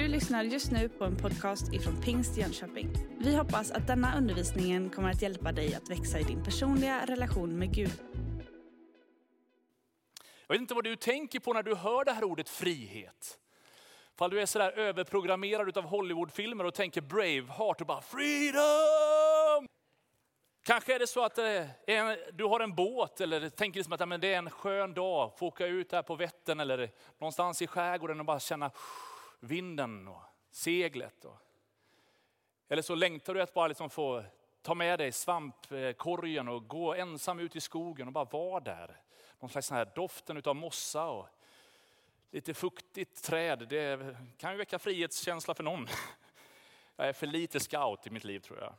Du lyssnar just nu på en podcast ifrån Pingst Jönköping. Vi hoppas att denna undervisning kommer att hjälpa dig att växa i din personliga relation med Gud. Jag vet inte vad du tänker på när du hör det här ordet frihet. Ifall du är sådär överprogrammerad av Hollywoodfilmer och tänker Braveheart och bara freedom! Kanske är det så att eh, en, du har en båt eller tänker liksom att ja, men det är en skön dag, få åka ut där på Vättern eller någonstans i skärgården och bara känna vinden och seglet. Och, eller så längtar du att bara liksom få ta med dig svampkorgen och gå ensam ut i skogen och bara vara där. Någon slags här doften av mossa och lite fuktigt träd. Det kan ju väcka frihetskänsla för någon. Jag är för lite scout i mitt liv tror jag.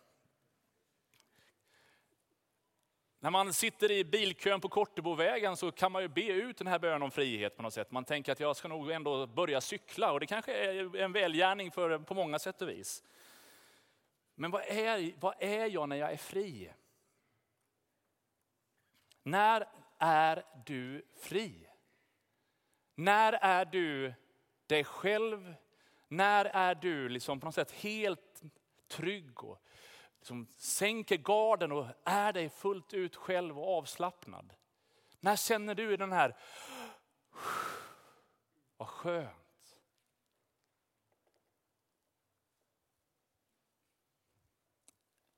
När man sitter i bilkön på Kortebovägen så kan man ju be ut den här bönen om frihet på något sätt. Man tänker att jag ska nog ändå börja cykla och det kanske är en välgärning för, på många sätt och vis. Men vad är, vad är jag när jag är fri? När är du fri? När är du dig själv? När är du liksom på något sätt helt trygg och liksom sänker garden och är dig fullt ut själv och avslappnad? När känner du den här, vad skönt.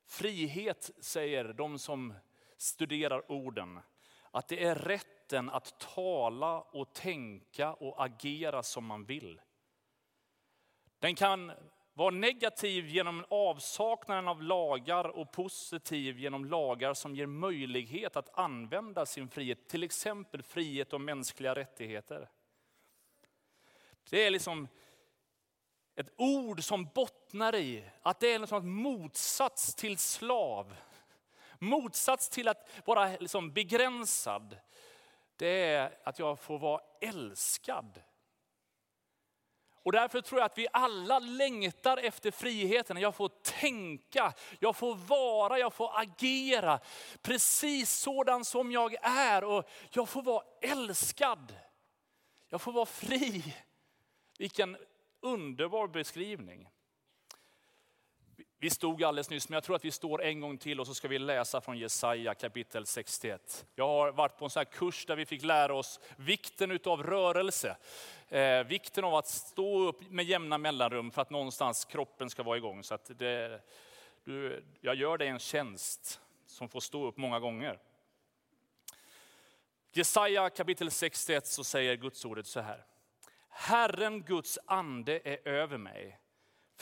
Frihet säger de som studerar orden, att det är rätten att tala och tänka och agera som man vill. Den kan var negativ genom avsaknaden av lagar och positiv genom lagar som ger möjlighet att använda sin frihet. Till exempel frihet och mänskliga rättigheter. Det är liksom ett ord som bottnar i att det är liksom en motsats till slav. Motsats till att vara liksom begränsad. Det är att jag får vara älskad. Och därför tror jag att vi alla längtar efter friheten. Jag får tänka, jag får vara, jag får agera precis sådan som jag är. Och jag får vara älskad. Jag får vara fri. Vilken underbar beskrivning. Vi stod alldeles nyss, men jag tror att vi står en gång till och så ska vi läsa från Jesaja kapitel 61. Jag har varit på en sån här kurs där vi fick lära oss vikten av rörelse. Eh, vikten av att stå upp med jämna mellanrum för att någonstans kroppen ska vara igång. Så att det, du, jag gör dig en tjänst som får stå upp många gånger. Jesaja kapitel 61 så säger Guds ordet så här. Herren Guds ande är över mig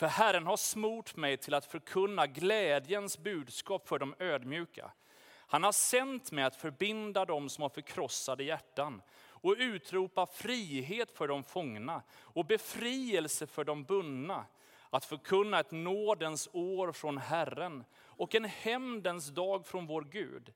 för Herren har smort mig till att förkunna glädjens budskap för de ödmjuka. Han har sänt mig att förbinda dem som har förkrossade hjärtan och utropa frihet för de fångna och befrielse för de bundna. Att förkunna ett nådens år från Herren och en hämndens dag från vår Gud.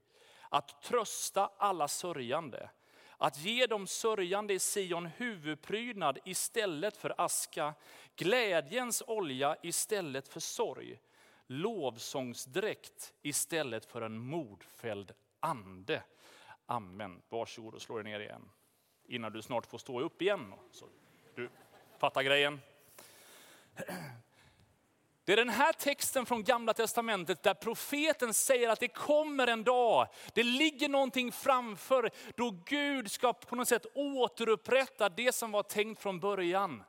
Att trösta alla sörjande att ge de sörjande i Sion huvudprydnad istället för aska, glädjens olja istället för sorg, lovsångsdräkt istället för en mordfälld ande. Amen. Varsågod och slå dig ner igen innan du snart får stå upp igen. Så du fattar grejen. Det är den här texten från gamla testamentet där profeten säger att det kommer en dag, det ligger någonting framför då Gud ska på något sätt återupprätta det som var tänkt från början.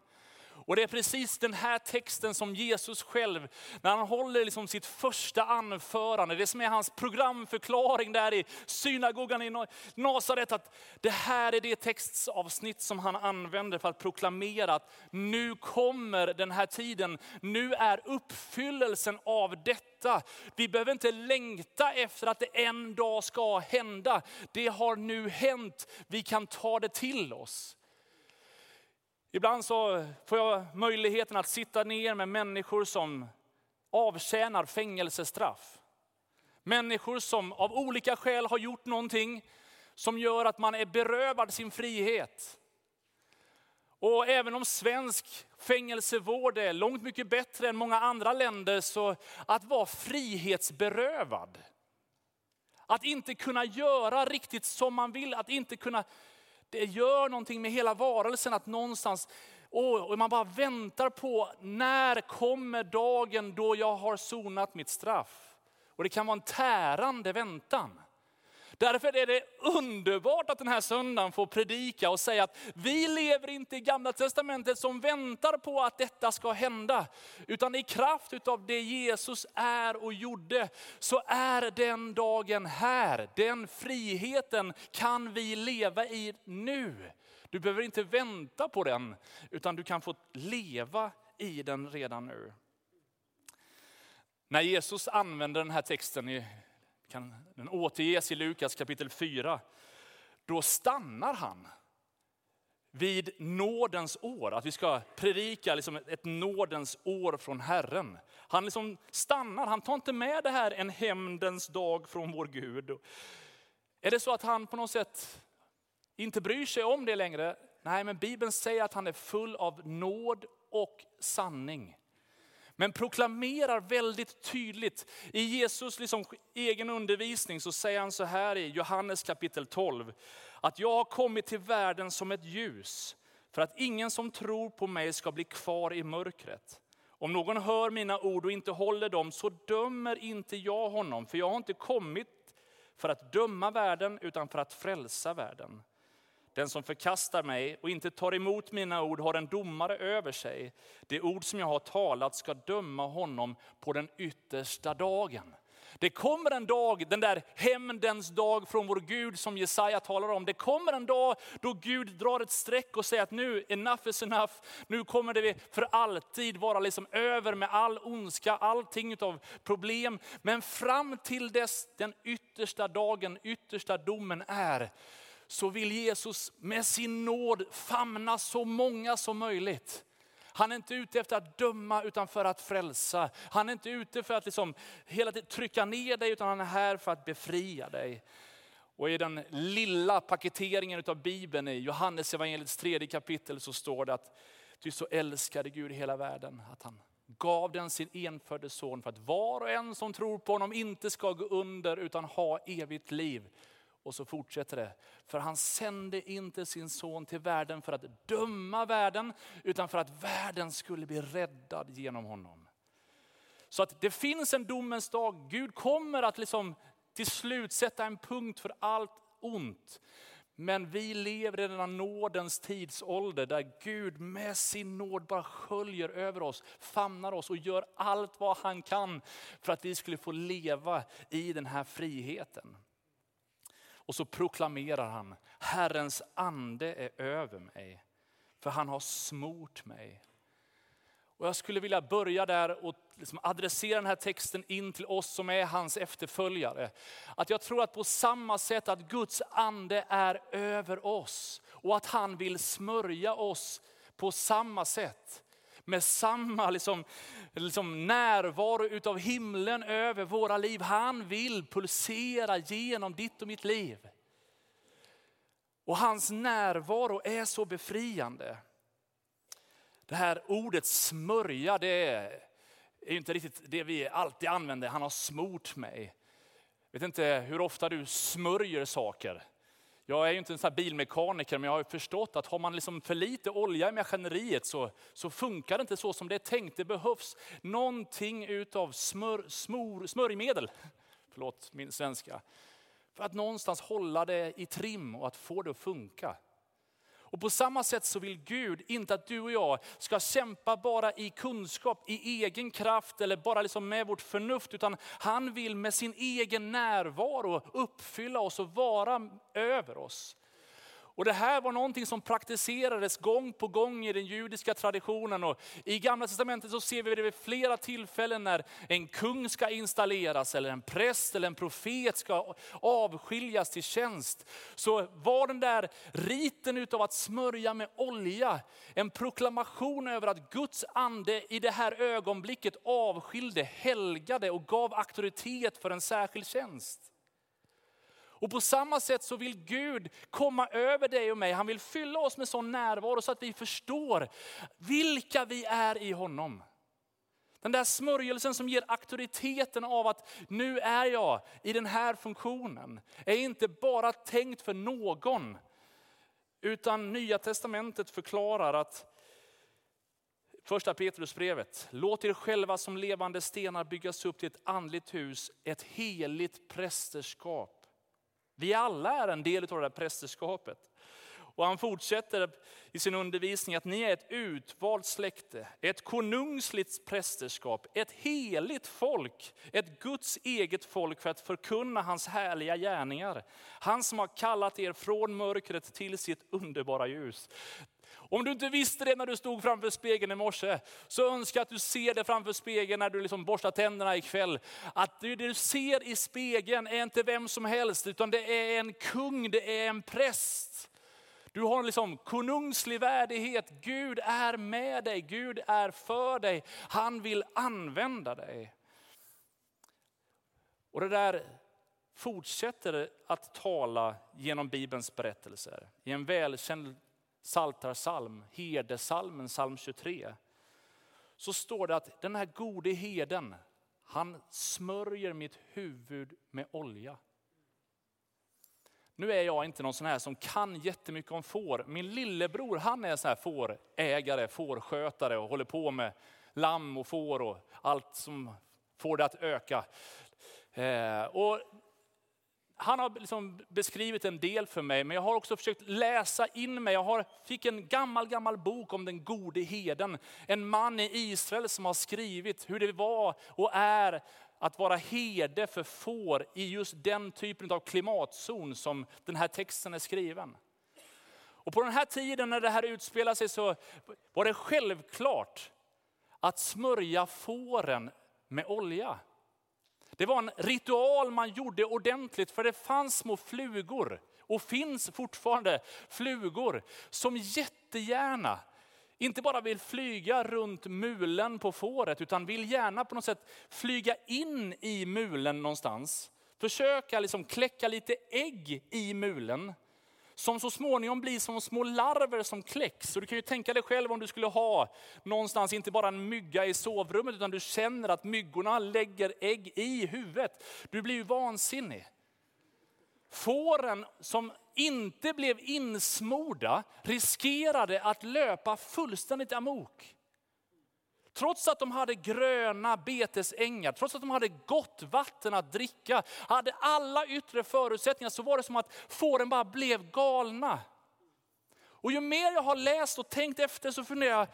Och det är precis den här texten som Jesus själv, när han håller liksom sitt första anförande, det som är hans programförklaring där i synagogan i Nasaret, att det här är det textavsnitt som han använder för att proklamera att nu kommer den här tiden, nu är uppfyllelsen av detta. Vi behöver inte längta efter att det en dag ska hända. Det har nu hänt, vi kan ta det till oss. Ibland så får jag möjligheten att sitta ner med människor som avtjänar fängelsestraff. Människor som av olika skäl har gjort någonting som gör att man är berövad sin frihet. Och även om svensk fängelsevård är långt mycket bättre än många andra länder, så att vara frihetsberövad. Att inte kunna göra riktigt som man vill, att inte kunna det gör någonting med hela varelsen att någonstans Och man bara väntar på, när kommer dagen då jag har sonat mitt straff? Och det kan vara en tärande väntan. Därför är det underbart att den här söndagen får predika och säga att vi lever inte i gamla testamentet som väntar på att detta ska hända. Utan i kraft av det Jesus är och gjorde så är den dagen här. Den friheten kan vi leva i nu. Du behöver inte vänta på den utan du kan få leva i den redan nu. När Jesus använder den här texten i kan den återges i Lukas kapitel 4. Då stannar han vid nådens år, att vi ska predika liksom ett nådens år från Herren. Han liksom stannar, han tar inte med det här en hämndens dag från vår Gud. Är det så att han på något sätt inte bryr sig om det längre? Nej, men Bibeln säger att han är full av nåd och sanning men proklamerar väldigt tydligt. I Jesus liksom egen undervisning så säger han så här i Johannes kapitel 12, att jag har kommit till världen som ett ljus, för att ingen som tror på mig ska bli kvar i mörkret. Om någon hör mina ord och inte håller dem, så dömer inte jag honom, för jag har inte kommit för att döma världen, utan för att frälsa världen. Den som förkastar mig och inte tar emot mina ord har en domare över sig. Det ord som jag har talat ska döma honom på den yttersta dagen. Det kommer en dag, den där hämndens dag från vår Gud som Jesaja talar om. Det kommer en dag då Gud drar ett streck och säger att nu, enough is enough. Nu kommer det för alltid vara liksom över med all ondska, allting av problem. Men fram till dess den yttersta dagen, yttersta domen är, så vill Jesus med sin nåd famna så många som möjligt. Han är inte ute efter att döma utan för att frälsa. Han är inte ute för att liksom hela tiden trycka ner dig utan han är här för att befria dig. Och i den lilla paketeringen av Bibeln i Johannes evangeliets tredje kapitel så står det att ty så älskade Gud hela världen att han gav den sin enfödde son för att var och en som tror på honom inte ska gå under utan ha evigt liv. Och så fortsätter det. För han sände inte sin son till världen för att döma världen, utan för att världen skulle bli räddad genom honom. Så att det finns en domens dag. Gud kommer att liksom till slut sätta en punkt för allt ont. Men vi lever i denna nådens tidsålder där Gud med sin nåd bara sköljer över oss, famnar oss och gör allt vad han kan för att vi skulle få leva i den här friheten. Och så proklamerar han, Herrens ande är över mig, för han har smort mig. Och jag skulle vilja börja där och liksom adressera den här texten in till oss som är hans efterföljare. Att jag tror att på samma sätt att Guds ande är över oss och att han vill smörja oss på samma sätt med samma liksom, liksom närvaro utav himlen över våra liv. Han vill pulsera genom ditt och mitt liv. Och hans närvaro är så befriande. Det här ordet smörja, det är inte riktigt det vi alltid använder. Han har smort mig. Jag vet inte hur ofta du smörjer saker. Jag är ju inte en sån bilmekaniker, men jag har förstått att har man liksom för lite olja i maskineriet så, så funkar det inte så som det är tänkt. Det behövs någonting utav smör, smör, smörjmedel, förlåt min svenska, för att någonstans hålla det i trim och att få det att funka. Och på samma sätt så vill Gud inte att du och jag ska kämpa bara i kunskap, i egen kraft eller bara liksom med vårt förnuft. Utan han vill med sin egen närvaro uppfylla oss och vara över oss. Och det här var någonting som praktiserades gång på gång i den judiska traditionen. Och I gamla testamentet så ser vi det vid flera tillfällen när en kung ska installeras, eller en präst eller en profet ska avskiljas till tjänst. Så var den där riten utav att smörja med olja en proklamation över att Guds ande i det här ögonblicket avskilde, helgade och gav auktoritet för en särskild tjänst. Och på samma sätt så vill Gud komma över dig och mig. Han vill fylla oss med sån närvaro så att vi förstår vilka vi är i honom. Den där smörjelsen som ger auktoriteten av att nu är jag i den här funktionen. Är inte bara tänkt för någon. Utan nya testamentet förklarar att Första Petrusbrevet. Låt er själva som levande stenar byggas upp till ett andligt hus, ett heligt prästerskap. Vi alla är en del av det här prästerskapet. Och han fortsätter i sin undervisning att ni är ett utvalt släkte, ett konungsligt prästerskap, ett heligt folk, ett Guds eget folk för att förkunna hans härliga gärningar. Han som har kallat er från mörkret till sitt underbara ljus. Om du inte visste det när du stod framför spegeln i morse, så önskar jag att du ser det framför spegeln när du liksom borstar tänderna ikväll. Att det du ser i spegeln är inte vem som helst, utan det är en kung, det är en präst. Du har liksom konungslig värdighet. Gud är med dig, Gud är för dig. Han vill använda dig. Och det där fortsätter att tala genom Bibelns berättelser. I en välkänd Saltarsalm, herdesalmen, psalm 23, så står det att den här gode heden, han smörjer mitt huvud med olja. Nu är jag inte någon sån här som kan jättemycket om får. Min lillebror han är sån här fårägare, fårskötare och håller på med lamm och får och allt som får det att öka. Eh, och han har liksom beskrivit en del för mig, men jag har också försökt läsa in mig. Jag har, fick en gammal, gammal bok om den gode heden. En man i Israel som har skrivit hur det var och är att vara herde för får i just den typen av klimatzon som den här texten är skriven. Och på den här tiden när det här utspelar sig så var det självklart att smörja fåren med olja. Det var en ritual man gjorde ordentligt för det fanns små flugor och finns fortfarande flugor som jättegärna inte bara vill flyga runt mulen på fåret utan vill gärna på något sätt flyga in i mulen någonstans. Försöka liksom kläcka lite ägg i mulen som så småningom blir som små larver som kläcks. Så du kan ju tänka dig själv om du skulle ha någonstans, inte bara en mygga i sovrummet, utan du känner att myggorna lägger ägg i huvudet. Du blir ju vansinnig. Fåren som inte blev insmorda riskerade att löpa fullständigt amok. Trots att de hade gröna betesängar, trots att de hade gott vatten att dricka, hade alla yttre förutsättningar så var det som att fåren bara blev galna. Och ju mer jag har läst och tänkt efter så funderar jag,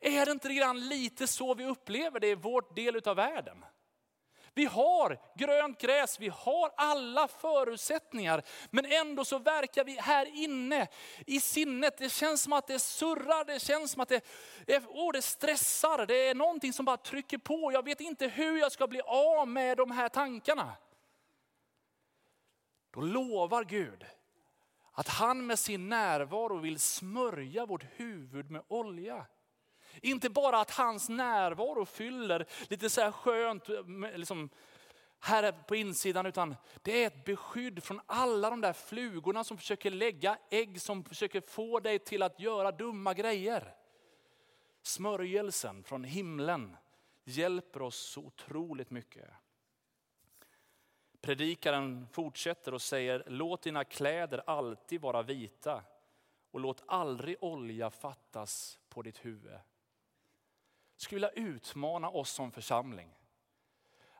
är det inte grann lite så vi upplever det i vår del av världen? Vi har grönt gräs, vi har alla förutsättningar. Men ändå så verkar vi här inne i sinnet, det känns som att det surrar, det känns som att det, oh, det stressar. Det är någonting som bara trycker på. Jag vet inte hur jag ska bli av med de här tankarna. Då lovar Gud att han med sin närvaro vill smörja vårt huvud med olja. Inte bara att hans närvaro fyller lite så här skönt liksom, här på insidan, utan det är ett beskydd från alla de där flugorna som försöker lägga ägg, som försöker få dig till att göra dumma grejer. Smörjelsen från himlen hjälper oss så otroligt mycket. Predikaren fortsätter och säger, låt dina kläder alltid vara vita och låt aldrig olja fattas på ditt huvud skulle vilja utmana oss som församling.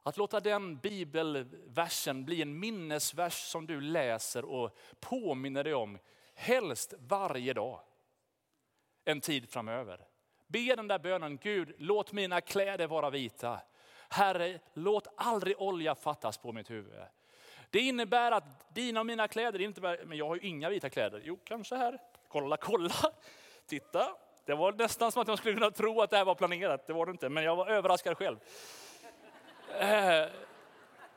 Att låta den bibelversen bli en minnesvers som du läser och påminner dig om, helst varje dag. En tid framöver. Be den där bönen, Gud låt mina kläder vara vita. Herre, låt aldrig olja fattas på mitt huvud. Det innebär att dina och mina kläder, inte men jag har ju inga vita kläder. Jo, kanske här. Kolla, kolla. Titta, det var nästan som att jag skulle kunna tro att det här var planerat. Det var det inte, men jag var överraskad själv. Eh,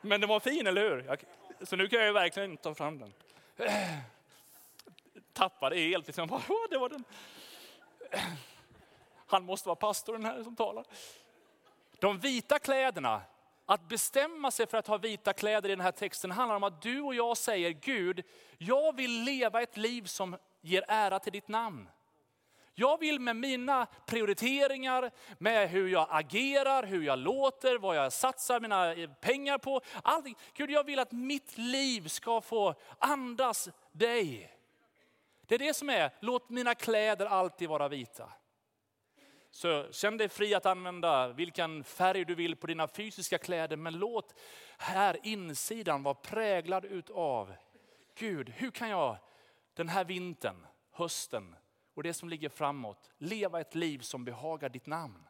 men den var fin, eller hur? Så nu kan jag verkligen ta fram den. Eh, tappade helt, liksom. det var den. Han måste vara pastorn här som talar. De vita kläderna, att bestämma sig för att ha vita kläder i den här texten handlar om att du och jag säger Gud, jag vill leva ett liv som ger ära till ditt namn. Jag vill med mina prioriteringar, med hur jag agerar, hur jag låter, vad jag satsar mina eh, pengar på. Allting. Gud, jag vill att mitt liv ska få andas dig. Det är det som är, låt mina kläder alltid vara vita. Så känn dig fri att använda vilken färg du vill på dina fysiska kläder, men låt här insidan vara präglad utav Gud, hur kan jag den här vintern, hösten och det som ligger framåt, leva ett liv som behagar ditt namn?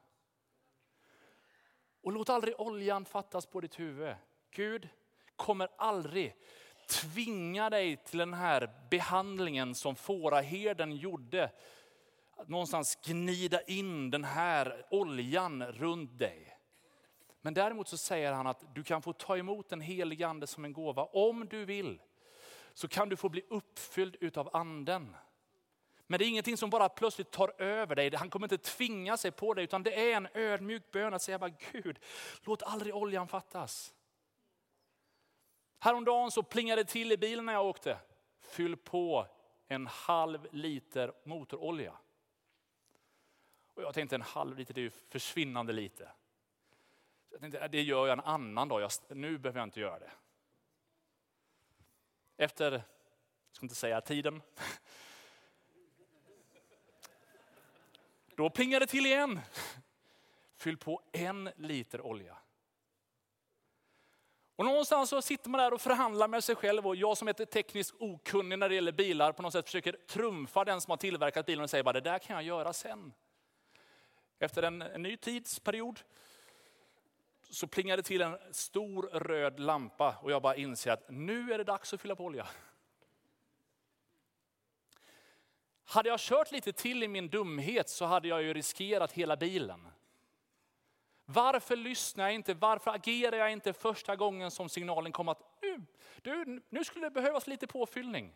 Och låt aldrig oljan fattas på ditt huvud. Gud kommer aldrig tvinga dig till den här behandlingen som fåraherden gjorde. Att någonstans gnida in den här oljan runt dig. Men däremot så säger han att du kan få ta emot den helige ande som en gåva om du vill. Så kan du få bli uppfylld utav anden. Men det är ingenting som bara plötsligt tar över dig. Han kommer inte tvinga sig på dig, utan det är en ödmjuk bön att säga bara Gud, låt aldrig oljan fattas. Häromdagen så plingade det till i bilen när jag åkte. Fyll på en halv liter motorolja. Och jag tänkte en halv liter, det är ju försvinnande lite. Jag tänkte, äh, det gör jag en annan dag, nu behöver jag inte göra det. Efter, jag ska inte säga tiden, Då plingar det till igen. Fyll på en liter olja. Och någonstans så sitter man där och förhandlar med sig själv och jag som är tekniskt okunnig när det gäller bilar på något sätt försöker trumfa den som har tillverkat bilen och säger bara det där kan jag göra sen. Efter en, en ny tidsperiod så plingar det till en stor röd lampa och jag bara inser att nu är det dags att fylla på olja. Hade jag kört lite till i min dumhet så hade jag ju riskerat hela bilen. Varför lyssnar jag inte? Varför agerar jag inte första gången som signalen kom att nu, du, nu skulle det behövas lite påfyllning?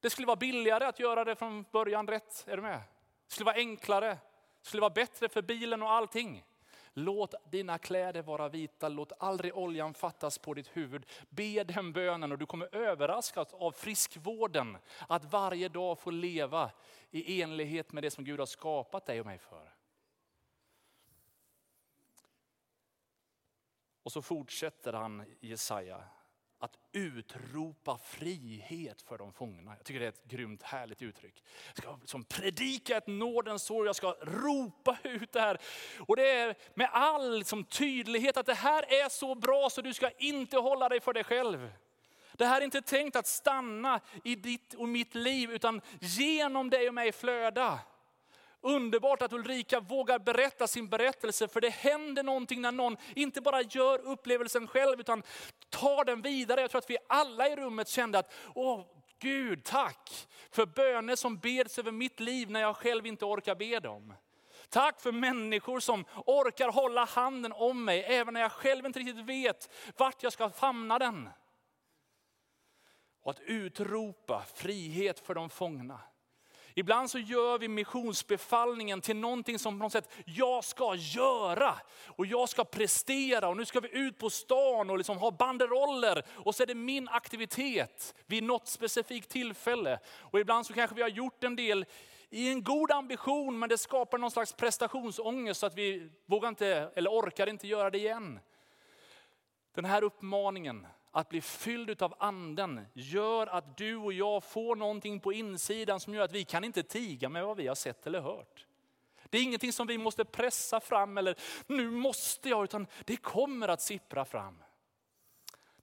Det skulle vara billigare att göra det från början rätt. Är du med? Det skulle vara enklare. Det skulle vara bättre för bilen och allting. Låt dina kläder vara vita, låt aldrig oljan fattas på ditt huvud. Be den bönen och du kommer överraskas av friskvården. Att varje dag få leva i enlighet med det som Gud har skapat dig och mig för. Och så fortsätter han Jesaja att utropa frihet för de fångna. Jag tycker det är ett grymt härligt uttryck. Jag ska som predika ett nådens år, jag ska ropa ut det här. Och det är med all som tydlighet att det här är så bra så du ska inte hålla dig för dig själv. Det här är inte tänkt att stanna i ditt och mitt liv utan genom dig och mig flöda. Underbart att Ulrika vågar berätta sin berättelse, för det händer någonting när någon inte bara gör upplevelsen själv, utan tar den vidare. Jag tror att vi alla i rummet kände att, åh Gud, tack för böner som beds över mitt liv när jag själv inte orkar be dem. Tack för människor som orkar hålla handen om mig, även när jag själv inte riktigt vet vart jag ska famna den. Och att utropa frihet för de fångna. Ibland så gör vi missionsbefallningen till någonting som på något sätt jag ska göra. Och jag ska prestera och nu ska vi ut på stan och liksom ha banderoller. Och så är det min aktivitet vid något specifikt tillfälle. Och ibland så kanske vi har gjort en del i en god ambition men det skapar någon slags prestationsångest så att vi vågar inte eller orkar inte göra det igen. Den här uppmaningen att bli fylld av anden gör att du och jag får någonting på insidan som gör att vi kan inte tiga med vad vi har sett eller hört. Det är ingenting som vi måste pressa fram eller nu måste jag, utan det kommer att sippra fram.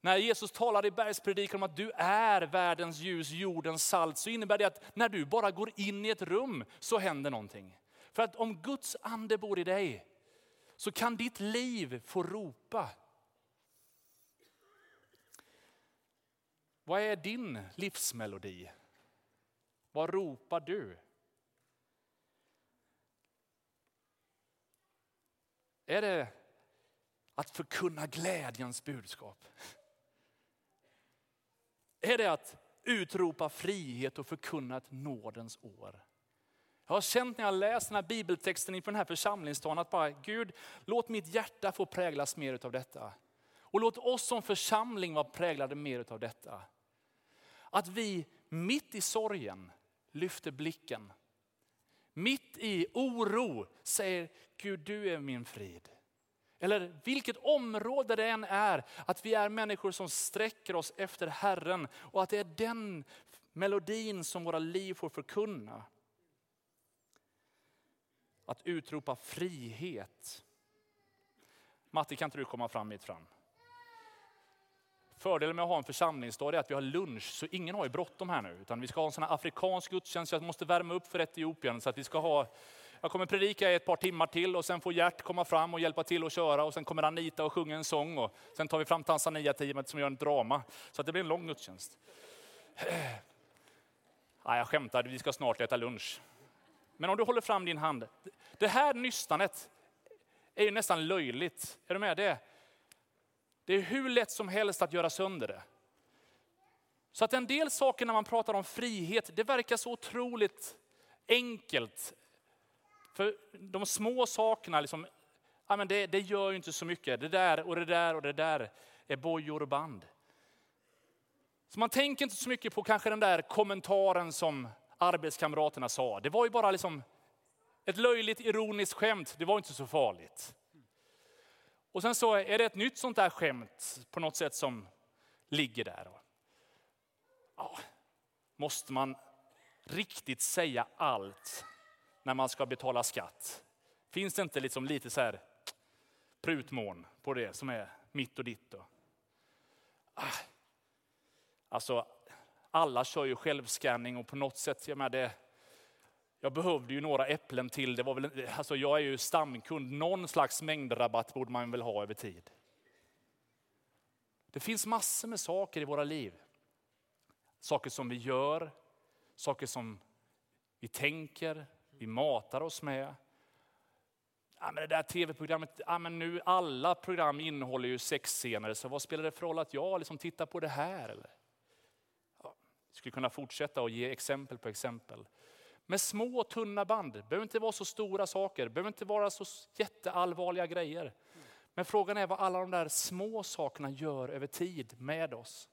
När Jesus talar i bergspredikan om att du är världens ljus, jordens salt, så innebär det att när du bara går in i ett rum så händer någonting. För att om Guds ande bor i dig så kan ditt liv få ropa Vad är din livsmelodi? Vad ropar du? Är det att förkunna glädjens budskap? Är det att utropa frihet och förkunna ett nådens år? Jag har känt när jag läst den här bibeltexten inför den här församlingsdagen att bara Gud, låt mitt hjärta få präglas mer av detta. Och låt oss som församling vara präglade mer av detta. Att vi mitt i sorgen lyfter blicken. Mitt i oro säger Gud du är min frid. Eller vilket område det än är, att vi är människor som sträcker oss efter Herren och att det är den melodin som våra liv får förkunna. att utropa frihet. Matti, kan inte du komma fram hit fram? Fördelen med att ha en församlingsdag är att vi har lunch, så ingen har ju bråttom här nu. Utan vi ska ha en sån här afrikansk gudstjänst, jag måste värma upp för Etiopien. Så att vi ska ha, jag kommer predika i ett par timmar till och sen får Gert komma fram och hjälpa till att köra. Och sen kommer Anita och sjunga en sång. Och sen tar vi fram Tanzania-teamet som gör en drama. Så att det blir en lång gudstjänst. Nej, jag skämtar, vi ska snart äta lunch. Men om du håller fram din hand. Det här nystanet är ju nästan löjligt. Är du med? Det, det är hur lätt som helst att göra sönder det. Så att en del saker när man pratar om frihet, det verkar så otroligt enkelt. För de små sakerna, liksom, ja, men det, det gör ju inte så mycket. Det där och det där och det där är bojor och band. Så man tänker inte så mycket på kanske den där kommentaren som arbetskamraterna sa. Det var ju bara liksom ett löjligt ironiskt skämt, det var inte så farligt. Och sen så är det ett nytt sånt där skämt på något sätt som ligger där. Ja, måste man riktigt säga allt när man ska betala skatt? Finns det inte liksom lite så här prutmån på det som är mitt och ditt? Då? Ah, alltså, alla kör ju självskanning och på något sätt, jag, menar det, jag behövde ju några äpplen till. Det var väl, alltså jag är ju stamkund, någon slags mängdrabatt borde man väl ha över tid. Det finns massor med saker i våra liv. Saker som vi gör, saker som vi tänker, vi matar oss med. Ja, men det där tv-programmet, ja, men nu alla program innehåller ju sexscener, så vad spelar det för roll att jag liksom tittar på det här? Eller? skulle kunna fortsätta och ge exempel på exempel. Med små tunna band, det behöver inte vara så stora saker, det behöver inte vara så jätteallvarliga grejer. Men frågan är vad alla de där små sakerna gör över tid med oss.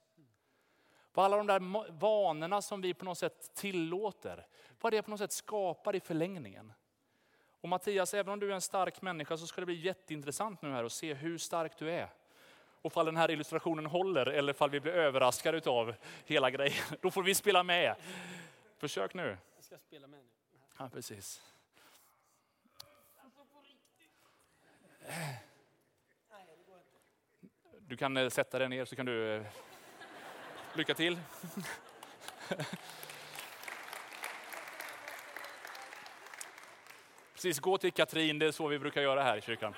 Vad alla de där vanorna som vi på något sätt tillåter, vad det på något sätt skapar i förlängningen. Och Mattias, även om du är en stark människa så ska det bli jätteintressant nu här att se hur stark du är och fall den här illustrationen håller eller fall vi blir överraskade av hela grejen. Då får vi spela med. Försök nu. Ska spela med nu. Ja, precis. Du kan eh, sätta dig ner så kan du... Eh, lycka till. Precis, gå till Katrin, det är så vi brukar göra här i kyrkan.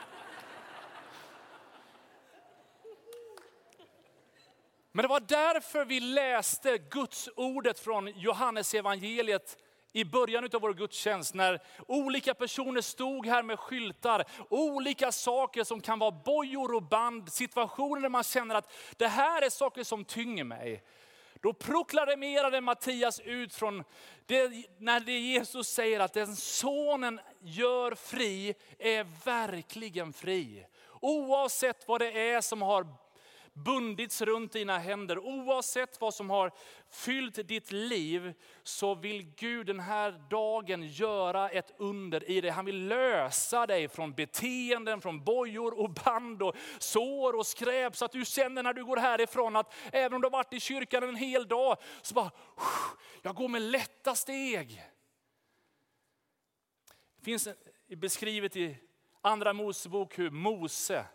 Men det var därför vi läste Guds ordet från Johannes evangeliet i början av vår gudstjänst när olika personer stod här med skyltar, olika saker som kan vara bojor och band, situationer där man känner att det här är saker som tynger mig. Då proklamerade Mattias ut från det, när det Jesus säger att den sonen gör fri är verkligen fri. Oavsett vad det är som har bundits runt dina händer. Oavsett vad som har fyllt ditt liv så vill Gud den här dagen göra ett under i dig. Han vill lösa dig från beteenden, från bojor och band och sår och skräp. Så att du känner när du går härifrån att även om du har varit i kyrkan en hel dag så bara, jag går med lätta steg. Det finns beskrivet i andra Mosebok hur Mose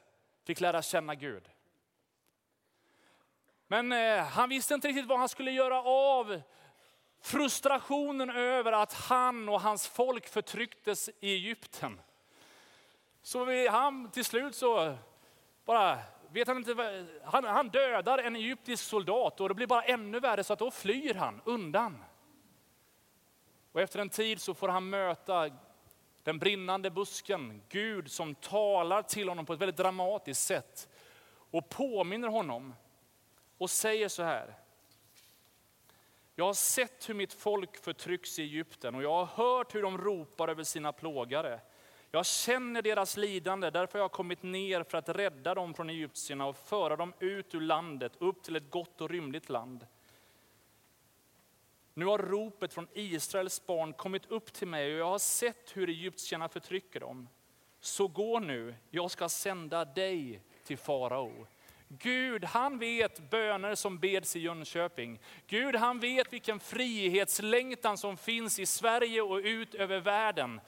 fick lära känna Gud. Men eh, han visste inte riktigt vad han skulle göra av frustrationen över att han och hans folk förtrycktes i Egypten. Så vi, han till slut så bara, vet han inte, han, han dödar en egyptisk soldat och det blir bara ännu värre så att då flyr han undan. Och efter en tid så får han möta den brinnande busken, Gud som talar till honom på ett väldigt dramatiskt sätt och påminner honom och säger så här. Jag har sett hur mitt folk förtrycks i Egypten och jag har hört hur de ropar över sina plågare. Jag känner deras lidande, därför har jag kommit ner för att rädda dem från egyptierna och föra dem ut ur landet, upp till ett gott och rymligt land. Nu har ropet från Israels barn kommit upp till mig och jag har sett hur egyptierna förtrycker dem. Så gå nu, jag ska sända dig till farao. Gud han vet böner som beds i Jönköping. Gud han vet vilken frihetslängtan som finns i Sverige och ut över världen.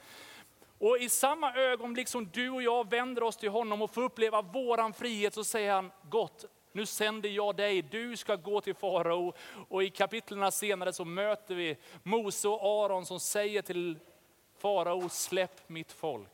Och i samma ögonblick som du och jag vänder oss till honom och får uppleva våran frihet så säger han, gott, nu sänder jag dig, du ska gå till farao. Och i kapitlen senare så möter vi Mose och Aron som säger till farao, släpp mitt folk.